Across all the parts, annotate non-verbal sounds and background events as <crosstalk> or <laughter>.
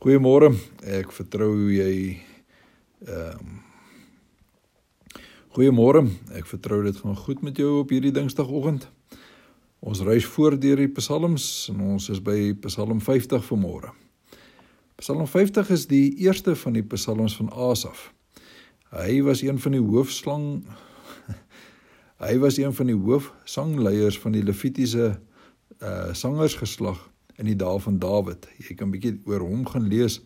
Goeiemôre. Ek vertrou jy ehm um, Goeiemôre. Ek vertrou dit gaan goed met jou op hierdie Dinsdagoggend. Ons reis voort deur die Psalms en ons is by Psalm 50 vanmôre. Psalm 50 is die eerste van die Psalms van Asaf. Hy was een van die hoofslang <laughs> Hy was een van die hoofsangleiers van die Levitiese uh sangersgeslag in die dae van Dawid. Jy kan bietjie oor hom gaan lees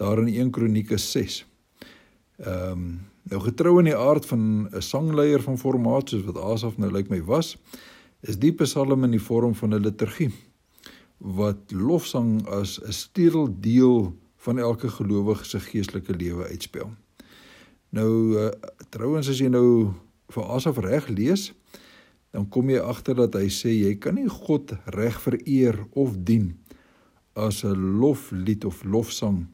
daar in 1 Kronieke 6. Ehm um, nou getrou in die aard van 'n sangleier van formaat soos wat Asaf nou lyk my was, is die Psalm in die vorm van 'n liturgie wat lofsang as 'n steel deel van elke gelowige se geestelike lewe uitspel. Nou uh, trouens as jy nou vir Asaf reg lees, dan kom jy agter dat hy sê jy kan nie God reg vereer of dien as 'n loflied of lofsang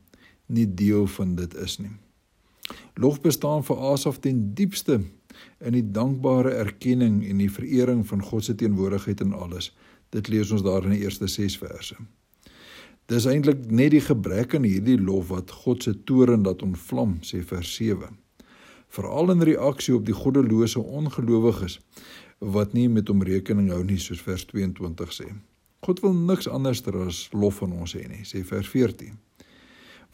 nie deel van dit is nie. Lof bestaan vir Asaf ten diepste in die dankbare erkenning en die verering van God se teenwoordigheid in alles. Dit lees ons daar in die eerste 6 verse. Dis eintlik net die gebrek aan hierdie lof wat God se toorn laat ontvlam, sê vers 7. Veral in reaksie op die goddelose ongelowiges wat nie met hom rekening hou nie soos vers 22 sê. God wil niks anderster as lof van ons hê nie, sê vers 14.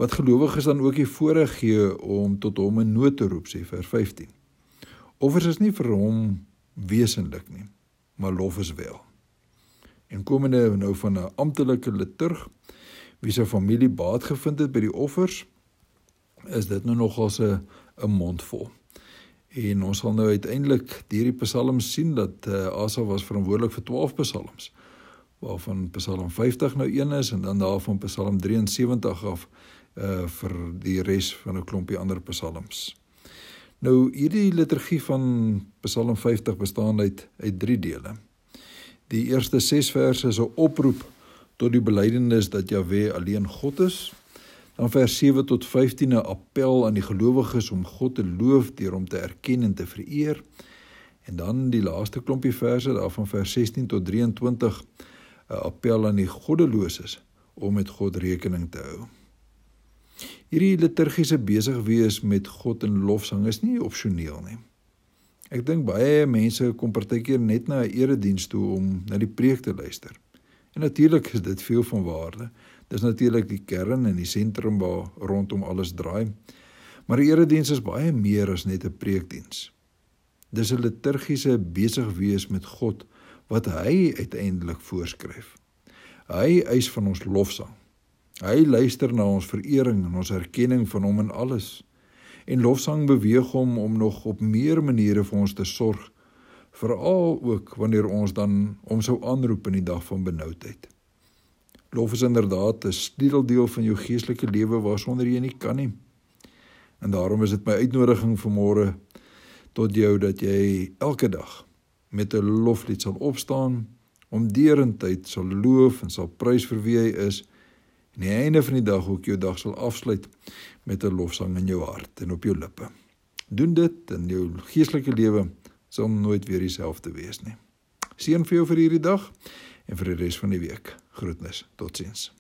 Wat gelowiges dan ook die voorreg gee om tot hom in nood te roep, sê vers 15. Offers is nie vir hom wesenlik nie, maar lof is wel. En komende nou van 'n amptelike liturg wie se familie baat gevind het by die offers, is dit nou nogal 'n 'n mondvol. En ons sal nou uiteindelik deur die psalms sien dat uh, Asaf was verantwoordelik vir 12 psalms waarvan Psalm 50 nou een is en dan daarvan Psalm 73 af uh vir die res van 'n klompie ander psalms. Nou hierdie liturgie van Psalm 50 bestaan uit uit 3 dele. Die eerste 6 verse is 'n oproep tot die belydenis dat Jahwe alleen God is Dan vers 7 tot 15 'n appel aan die gelowiges om God te loof deur hom te erken en te vereer. En dan die laaste klompie verse daarvan vers 16 tot 23 'n appel aan die goddeloses om met God rekening te hou. Hierdie liturgiese besig wees met God in lofsang is nie opsioneel nie. Ek dink baie mense kom partykeer net na 'n erediens toe om na die preek te luister. En natuurlik is dit veel van waarde. Dis natuurlik die kern en die sentrum waar rondom alles draai. Maar die erediens is baie meer as net 'n preekdiens. Dis 'n liturgiese besig wees met God wat hy uiteindelik voorskryf. Hy eis van ons lofsang. Hy luister na ons verering en ons erkenning van hom in alles. En lofsang beweeg hom om nog op meer maniere vir ons te sorg, veral ook wanneer ons dan hom sou aanroep in die dag van benoudheid. Lof is inderdaad 'n sleuteldeel van jou geestelike lewe waarsonder jy nie kan nie. En daarom is dit my uitnodiging vanmôre tot jou dat jy elke dag met 'n loflied sal opstaan om deurentyd sal loof en sal prys vir wie hy is en aan die einde van die dag ook jou dag sal afsluit met 'n lofsang in jou hart en op jou lippe. Doen dit en jou geestelike lewe sal nooit weer dieselfde wees nie. Seën vir jou vir hierdie dag en vir die res van die week. Groetnis. Totsiens.